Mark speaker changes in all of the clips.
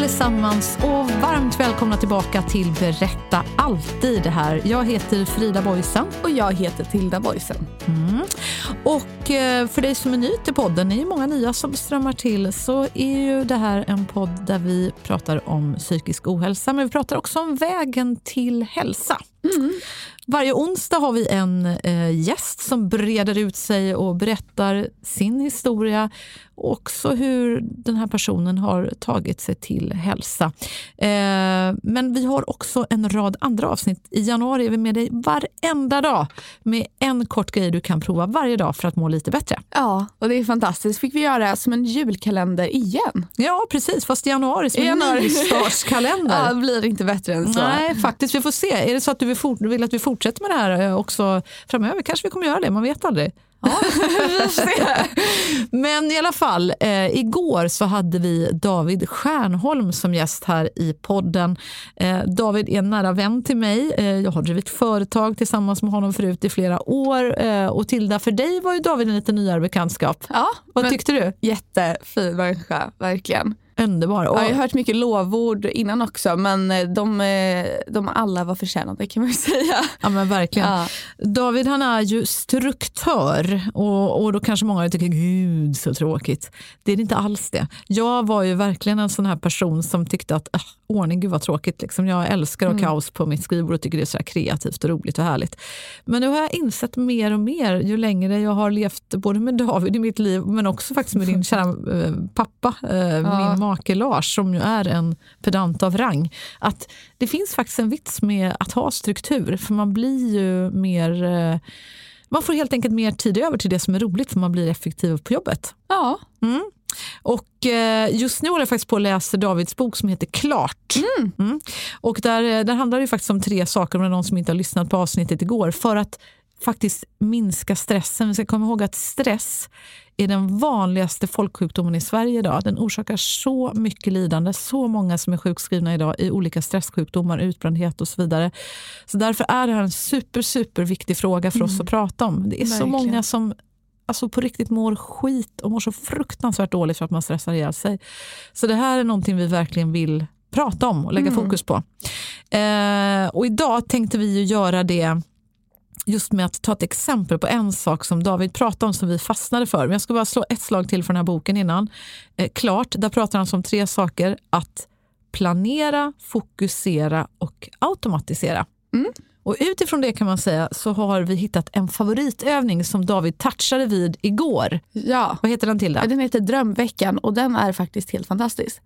Speaker 1: Allesammans och varmt välkomna tillbaka till Berätta alltid det här. Jag heter Frida Boysen.
Speaker 2: Och jag heter Tilda Boysen.
Speaker 1: Mm. Och eh, för dig som är ny till podden, ni är många nya som strömmar till, så är ju det här en podd där vi pratar om psykisk ohälsa, men vi pratar också om vägen till hälsa.
Speaker 2: Mm.
Speaker 1: Varje onsdag har vi en eh, gäst som breder ut sig och berättar sin historia och också hur den här personen har tagit sig till hälsa. Eh, men vi har också en rad andra avsnitt. I januari är vi med dig varenda dag med en kort grej du kan prova varje dag för att må lite bättre.
Speaker 2: Ja, och det är fantastiskt. Fick vi göra som en julkalender igen.
Speaker 1: Ja, precis. Fast i januari som en
Speaker 2: Januari.
Speaker 1: nystartskalender.
Speaker 2: Ja, det blir inte bättre än så.
Speaker 1: Nej, faktiskt. Vi får se. Är det så att du vill, fort, vill att vi fortsätter med det här eh, också framöver kanske vi kommer göra det. Man vet aldrig.
Speaker 2: Ja, vi.
Speaker 1: Men i alla fall, eh, igår så hade vi David Stjärnholm som gäst här i podden. Eh, David är en nära vän till mig. Eh, jag har drivit företag tillsammans med honom förut i flera år. Eh, och Tilda, för dig var ju David en lite nyare bekantskap.
Speaker 2: Ja,
Speaker 1: Vad tyckte du?
Speaker 2: Jättefin människa, verkligen.
Speaker 1: Underbar. Och,
Speaker 2: Ja, jag har hört mycket lovord innan också, men eh, de, eh, de alla var förtjänade kan man säga.
Speaker 1: Ja men verkligen.
Speaker 2: Ja.
Speaker 1: David han är ju struktör och, och då kanske många tycker gud så tråkigt. Det är inte alls det. Jag var ju verkligen en sån här person som tyckte att äh, ordning, gud vad tråkigt. Liksom. Jag älskar att ha kaos på mitt skrivbord och tycker det är så här kreativt och roligt och härligt. Men nu har jag insett mer och mer ju längre jag har levt både med David i mitt liv men också faktiskt med din kära eh, pappa, min make Lars som ju är en pedant av rang. Att det finns faktiskt en vits med att ha struktur för man blir ju mer eh, man får helt enkelt mer tid över till det som är roligt för man blir effektiv på jobbet.
Speaker 2: Ja,
Speaker 1: Och eh, just nu håller jag faktiskt på att läsa Davids bok som heter Klart. Mm. Och där, eh, där handlar det faktiskt om tre saker, om det är någon som inte har lyssnat på avsnittet igår, för att faktiskt minska stressen. Vi ska komma ihåg att stress är den vanligaste folksjukdomen i Sverige idag. Den orsakar så mycket lidande, så många som är sjukskrivna idag i olika stresssjukdomar, utbrändhet och så vidare. Så därför är det här en super, super viktig fråga för oss att prata om. Det är så
Speaker 2: Verkligen.
Speaker 1: många som alltså på riktigt mår skit och mår så fruktansvärt dåligt för att man stressar ihjäl sig. Så det här är någonting vi verkligen vill prata om och lägga fokus på. Eh, och idag tänkte vi ju göra det just med att ta ett exempel på en sak som David pratade om som vi fastnade för. Men jag ska bara slå ett slag till för den här boken innan. Eh, klart, där pratar han om tre saker. Att planera, fokusera och automatisera. Och utifrån det kan man säga så har vi hittat en favoritövning som David touchade vid igår.
Speaker 2: ja.
Speaker 1: Vad heter den till?
Speaker 2: Ja, Den heter Drömveckan och den är faktiskt helt fantastisk.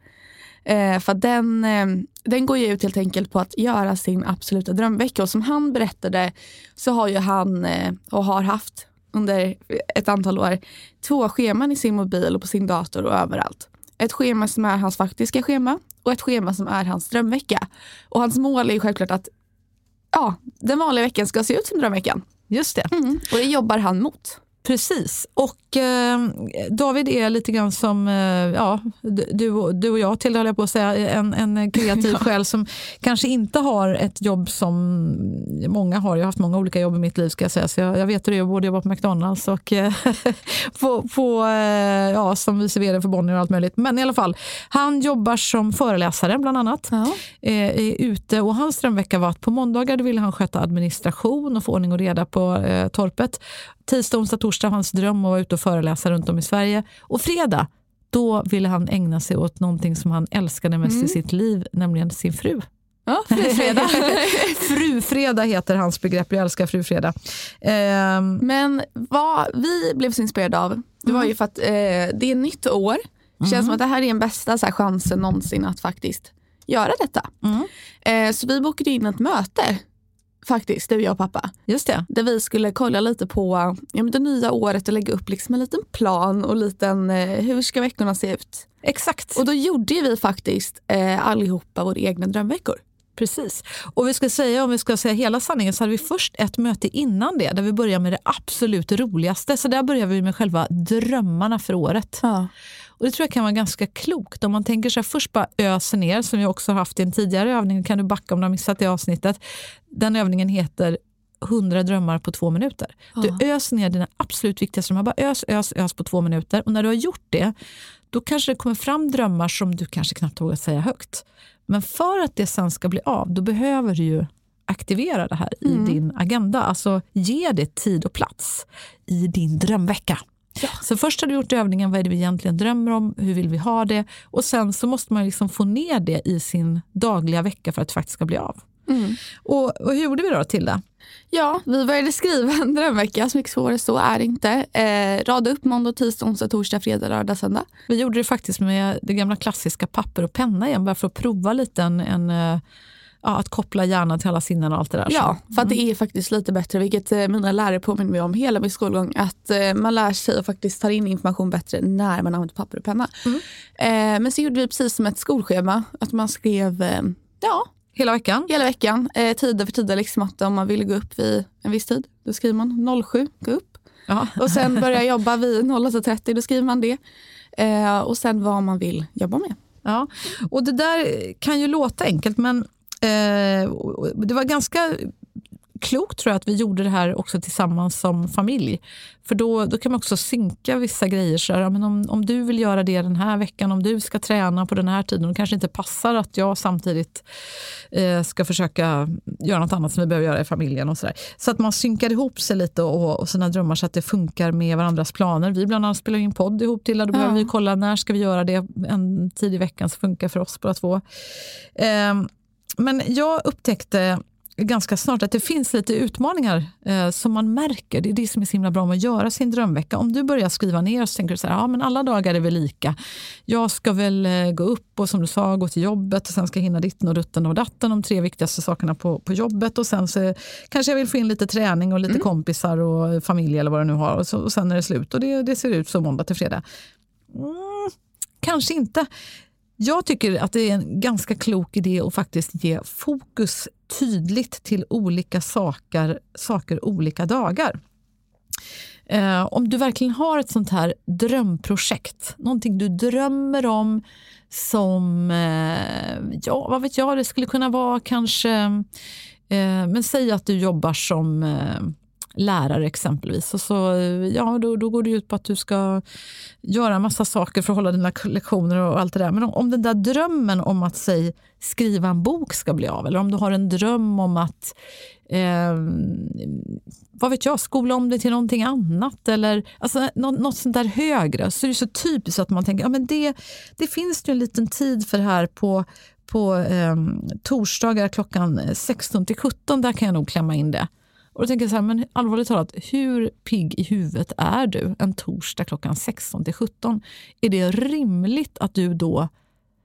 Speaker 2: Eh, för den, eh, den går ju ut helt enkelt på att göra sin absoluta drömvecka. Och som han berättade så har ju han eh, och har haft under ett antal år två scheman i sin mobil och på sin dator och överallt. Ett schema som är hans faktiska schema och ett schema som är hans drömvecka. Och hans mål är ju självklart att ja, den vanliga veckan ska se ut som drömveckan.
Speaker 1: Just det.
Speaker 2: Och det jobbar han mot.
Speaker 1: Precis. Och eh, David är lite grann som eh, ja, du, du och jag till, jag på att säga, en, en kreativ själ som kanske inte har ett jobb som många har. Jag har haft många olika jobb i mitt liv ska jag säga. Så jag, jag vet hur det är att både jobba på McDonalds och eh, på, på, eh, ja, som vice vd för Bonnier och allt möjligt. Men i alla fall, han jobbar som föreläsare bland annat. Ja. Eh, är ute och hans drömvecka var att på måndagar ville han sköta administration och få ordning och reda på eh, torpet. Tisdag, onsdag, torsdag hans dröm att vara ute och föreläsa runt om i Sverige. Och fredag, då ville han ägna sig åt någonting som han älskade mest mm. i sitt liv, nämligen sin fru.
Speaker 2: Ja, frufredag.
Speaker 1: frufredag heter hans begrepp. Jag älskar frufredag.
Speaker 2: Eh, Men vad vi blev så inspirerade av, det var mm. ju för att eh, det är nytt år. Det känns mm. som att det här är den bästa så här, chansen någonsin att faktiskt göra detta. Mm. Eh, så vi bokade in ett möte faktiskt, du, jag och pappa.
Speaker 1: Just det.
Speaker 2: Där vi skulle kolla lite på ja, det nya året och lägga upp liksom en liten plan och liten, eh, hur ska veckorna se ut?
Speaker 1: Exakt.
Speaker 2: Och då gjorde vi faktiskt eh, allihopa våra egna drömveckor.
Speaker 1: Precis. Och vi ska säga, om vi ska säga hela sanningen så hade vi först ett möte innan det där vi börjar med det absolut roligaste. Så där börjar vi med själva drömmarna för året. Ja. Och Det tror jag kan vara ganska klokt. Om man tänker sig först bara öser ner, som vi också har haft i en tidigare övning, kan du backa om du har missat det avsnittet. Den övningen heter 100 drömmar på två minuter. Ja. Du öser ner dina absolut viktigaste drömmar. Bara ös, ös, ös på två minuter. Och när du har gjort det, då kanske det kommer fram drömmar som du kanske knappt vågar säga högt. Men för att det sen ska bli av, då behöver du ju aktivera det här mm. i din agenda. Alltså ge det tid och plats i din drömvecka. Ja. Så först har du gjort övningen, vad är det vi egentligen drömmer om, hur vill vi ha det? Och sen så måste man liksom få ner det i sin dagliga vecka för att det faktiskt ska bli av. Mm. Och, och, hur gjorde vi då Tilda?
Speaker 2: Ja, vi började skriva en drömvecka, så mycket svårare så är det inte. Eh, rada upp måndag, tisdag, onsdag, torsdag, fredag, lördag, söndag.
Speaker 1: Vi gjorde det faktiskt med det gamla klassiska papper och penna igen, bara för att prova lite en, en eh, ja, att koppla hjärnan till alla sinnen och allt det där.
Speaker 2: Ja, för att det är faktiskt lite bättre, vilket eh, mina lärare påminner mig om hela min skolgång, att eh, man lär sig och faktiskt tar in information bättre när man använder papper och penna. Mm. Men så gjorde vi precis som ett skolschema, att man skrev ja,
Speaker 1: Hela veckan?
Speaker 2: Hela veckan. Eh, tider för tider. Liksom att om man vill gå upp vid en viss tid, då skriver man 07, gå upp. Aha. Och sen börja jobba vid 08.30, då skriver man det. Eh, och sen vad man vill jobba med.
Speaker 1: Ja, och det där kan ju låta enkelt men eh, det var ganska klokt tror jag att vi gjorde det här också tillsammans som familj. För då, då kan man också synka vissa grejer. Så här, men om, om du vill göra det den här veckan, om du ska träna på den här tiden, och kanske inte passar att jag samtidigt eh, ska försöka göra något annat som vi behöver göra i familjen. och Så, där. så att man synkar ihop sig lite och, och sina drömmar så att det funkar med varandras planer. Vi bland annat spelar in podd ihop till, då ja. behöver vi kolla när ska vi göra det en tid i veckan som funkar för oss båda två. Eh, men jag upptäckte ganska snart att det finns lite utmaningar eh, som man märker. Det är det som är så himla bra med att göra sin drömvecka. Om du börjar skriva ner så tänker du så här, ja men alla dagar är väl lika. Jag ska väl eh, gå upp och som du sa gå till jobbet och sen ska jag hinna ditten och dutten och datten de tre viktigaste sakerna på, på jobbet och sen så kanske jag vill få in lite träning och lite mm. kompisar och familj eller vad du nu har och, så, och sen är det slut och det, det ser ut så måndag till fredag. Mm, kanske inte. Jag tycker att det är en ganska klok idé att faktiskt ge fokus tydligt till olika saker, saker olika dagar. Eh, om du verkligen har ett sånt här drömprojekt, någonting du drömmer om som, eh, ja vad vet jag, det skulle kunna vara kanske, eh, men säg att du jobbar som eh, lärare exempelvis. Och så, eh, ja, då, då går det ut på att du ska göra en massa saker för att hålla dina lektioner och allt det där. Men om, om den där drömmen om att säg, skriva en bok ska bli av eller om du har en dröm om att eh, vad vet jag, skola om det till någonting annat eller alltså, något, något sånt där högre så är det så typiskt att man tänker ja, men det, det finns ju en liten tid för här på på eh, torsdagar klockan 16 till 17, där kan jag nog klämma in det. Och då tänker jag så här, men allvarligt talat, hur pigg i huvudet är du en torsdag klockan 16 till 17? Är det rimligt att du då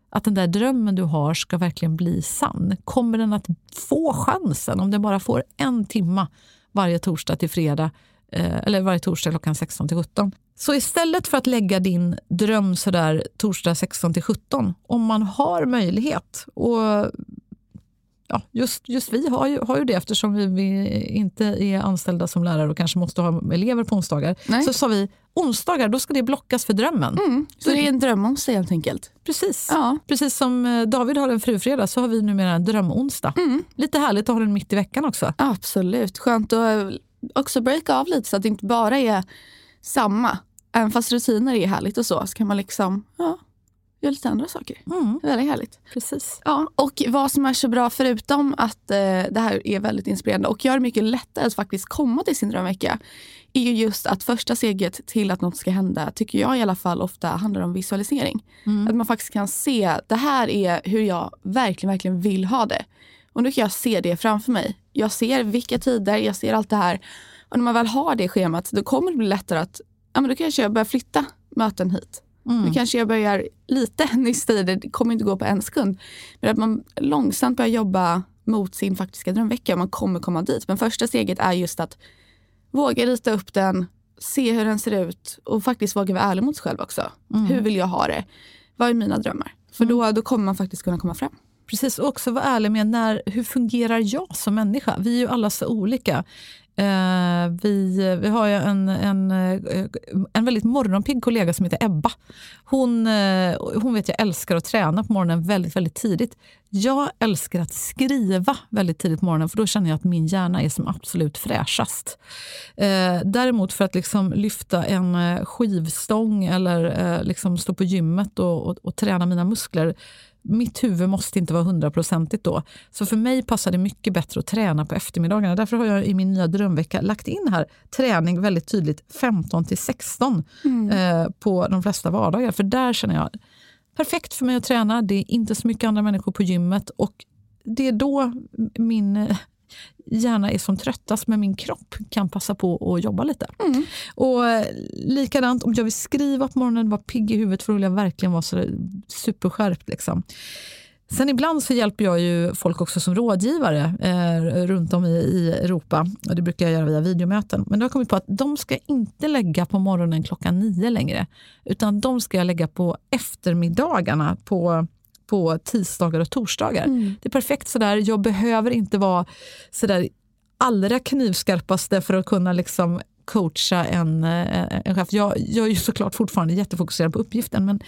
Speaker 1: att den där drömmen du har ska verkligen bli sann? Kommer den att få chansen om den bara får en timma varje torsdag till fredag eh, eller varje torsdag klockan 16 till 17? Så istället för att lägga din dröm sådär torsdag 16 till 17, om man har möjlighet och ja, just, just vi har ju, har ju det eftersom vi, vi inte är anställda som lärare och kanske måste ha elever på onsdagar.
Speaker 2: Nej.
Speaker 1: Så sa vi onsdagar, då ska det blockas för drömmen.
Speaker 2: Mm. Så det är en drömonsdag helt enkelt.
Speaker 1: Precis.
Speaker 2: Ja.
Speaker 1: Precis som eh, David har en frufredag så har vi numera en drömonsdag.
Speaker 2: Mm.
Speaker 1: Lite härligt att ha den mitt i veckan också.
Speaker 2: Absolut. Skönt att också breaka av lite så att det inte bara är samma. Även fast rutiner är härligt och så, så kan man liksom ja, göra lite andra saker.
Speaker 1: Mm.
Speaker 2: Väldigt härligt.
Speaker 1: Precis.
Speaker 2: Ja, och vad som är så bra förutom att eh, det här är väldigt inspirerande och gör det mycket lättare att faktiskt komma till sin drömvecka är ju just att första steget till att något ska hända, tycker jag i alla fall ofta handlar om visualisering. Att man faktiskt kan se, det här är hur jag verkligen, verkligen vill ha det. Och nu kan jag se det framför mig. Jag ser vilka tider, jag ser allt det här. Och när man väl har det schemat, då kommer det bli lättare att, ja men då kanske jag börjar flytta möten hit. Nu kanske jag börjar lite nysta i det, det kommer inte gå på en sekund. Men att man långsamt börjar jobba mot sin faktiska drömvecka och man kommer komma dit. Men första steget är just att våga rita upp den, se hur den ser ut och faktiskt våga vara ärlig mot sig själv också. Hur vill jag ha det? Vad är mina drömmar? För då, då kommer man faktiskt kunna komma fram.
Speaker 1: Precis, och också vara ärlig med när, hur fungerar jag som människa? Vi är ju alla så olika. Eh, vi, vi har ju en, en, eh, en väldigt morgonpigg kollega som heter Ebba. Hon, eh, hon vet jag älskar att träna på morgonen väldigt, väldigt tidigt. Jag älskar att skriva väldigt tidigt på morgonen för då känner jag att min hjärna är som absolut fräschast. Eh, däremot för att liksom lyfta en eh, skivstång eller eh, liksom stå på gymmet och, och, och träna mina muskler mitt huvud måste inte vara hundraprocentigt då. Så för mig passar det mycket bättre att träna på eftermiddagarna. Därför har jag i min nya drömvecka lagt in här träning väldigt tydligt 15 till 16 eh, på de flesta vardagar. För där känner jag perfekt för mig att träna. Det är inte så mycket andra människor på gymmet och det är då min hjärna är som tröttast men min kropp kan passa på att jobba lite. Och eh, likadant om jag vill skriva på morgonen, vara pigg i huvudet för då vill jag verkligen vara så superskärpt. Liksom. Sen ibland så hjälper jag ju folk också som rådgivare eh, runt om i, i Europa. Och det brukar jag göra via videomöten. Men då har jag kommit på att de ska inte lägga på morgonen klockan nio längre. Utan de ska jag lägga på eftermiddagarna på på tisdagar och torsdagar. Det är perfekt sådär. Jag behöver inte vara sådär allra knivskarpaste för att kunna liksom coacha en, eh, en chef. Jag, jag är ju såklart fortfarande jättefokuserad på uppgiften men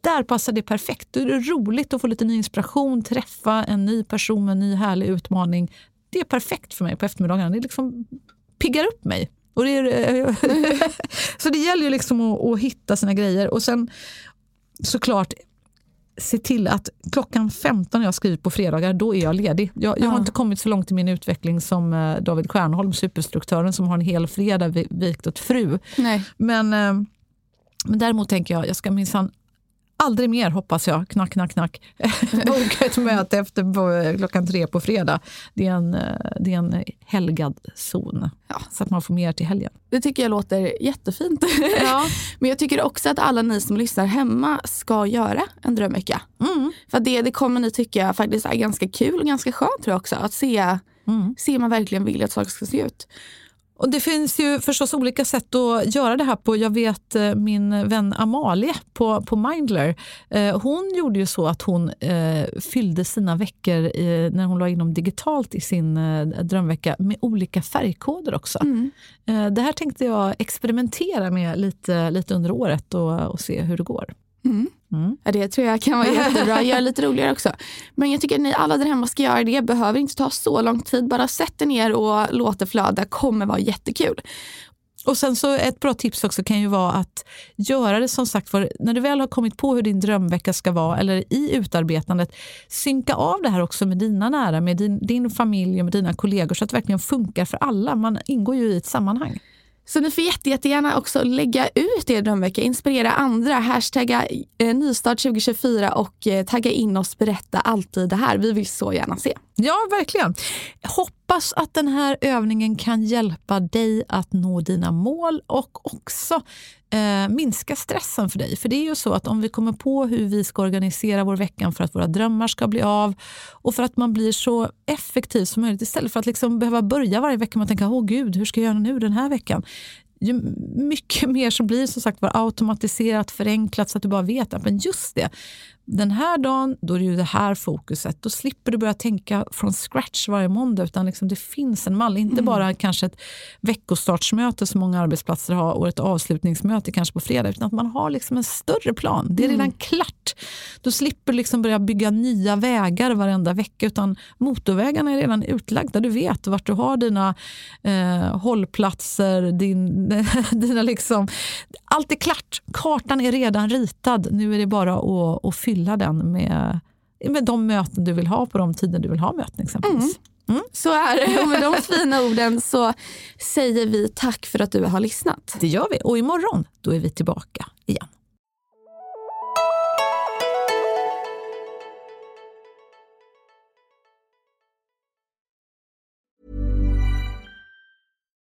Speaker 1: där passar det perfekt. Då är det roligt att få lite ny inspiration, träffa en ny person med en ny härlig utmaning. Det är perfekt för mig på eftermiddagarna. Det liksom piggar upp mig. Och det är, så det gäller ju liksom att, att hitta sina grejer. Och sen såklart se till att klockan 15 när jag skriver på fredagar, då är jag ledig. Jag, jag har
Speaker 2: Ja.
Speaker 1: inte kommit så långt i min utveckling som eh, David Stjärnholm, superstruktören som har en hel fredag vi- vikt åt fru.
Speaker 2: Nej.
Speaker 1: Men, eh, men däremot tänker jag, jag ska minsann aldrig mer, hoppas jag, knack, knack, knack, boka ett möte efter på- klockan tre på fredag. Det är en, eh, det är en helgad zon,
Speaker 2: Ja.
Speaker 1: så att man får mer till helgen.
Speaker 2: Det tycker jag låter jättefint.
Speaker 1: Ja.
Speaker 2: Men jag tycker också att alla ni som lyssnar hemma ska göra en drömvecka.
Speaker 1: Mm.
Speaker 2: För det, det kommer ni tycka faktiskt är ganska kul och ganska skönt tror jag också. Att se,
Speaker 1: Mm.
Speaker 2: se man verkligen vill att saker ska se ut.
Speaker 1: Och Det finns ju förstås olika sätt att göra det här på. Jag vet eh, min vän Amalie på, på Mindler. Eh, hon gjorde ju så att hon eh, fyllde sina veckor när hon la in dem digitalt i sin drömvecka med olika färgkoder också. Eh, det här tänkte jag experimentera med lite, lite under året och, och se hur det går.
Speaker 2: Mm.
Speaker 1: Mm.
Speaker 2: Ja, det tror jag kan vara jättebra. Gör lite roligare också. Men jag tycker att ni alla där hemma ska göra det. behöver inte ta så lång tid. Bara sätt er ner och låt det flöda. kommer vara jättekul.
Speaker 1: Och sen så ett bra tips också kan ju vara att göra det som sagt för när du väl har kommit på hur din drömvecka ska vara eller i utarbetandet, synka av det här också med dina nära, med din, din familj och med dina kollegor så att det verkligen funkar för alla. Man ingår ju i ett sammanhang.
Speaker 2: Så ni får jätte, jättegärna också lägga ut er drömvecka, inspirera andra, hashtagga eh, nystart 2024 och eh, tagga in oss, berätta alltid det här. Vi vill så gärna se.
Speaker 1: Ja, verkligen. Hoppas att den här övningen kan hjälpa dig att nå dina mål och också eh, minska stressen för dig. För det är ju så att om vi kommer på hur vi ska organisera vår vecka för att våra drömmar ska bli av och för att man blir så effektiv som möjligt istället för att liksom behöva börja varje vecka med att tänka åh gud, hur ska jag göra nu den här veckan? Ju mycket mer som blir som sagt var automatiserat, förenklat så att du bara vet att men just det, den här dagen då är det ju det här fokuset. Då slipper du börja tänka från scratch varje måndag utan liksom det finns en mall. Inte mm. bara kanske ett veckostartsmöte som många arbetsplatser har och ett avslutningsmöte kanske på fredag utan att man har liksom en större plan. Det är redan mm. klart. Då slipper liksom börja bygga nya vägar varenda vecka utan motorvägarna är redan utlagda. Du vet vart du har dina eh, hållplatser, din, dina liksom, allt är klart. Kartan är redan ritad. Nu är det bara att, att fylla den med, med de möten du vill ha på de tider du vill ha möten exempelvis. Mm.
Speaker 2: Mm. Så är det. Och med de fina orden så säger vi tack för att du har lyssnat.
Speaker 1: Det gör vi. Och imorgon då är vi tillbaka igen.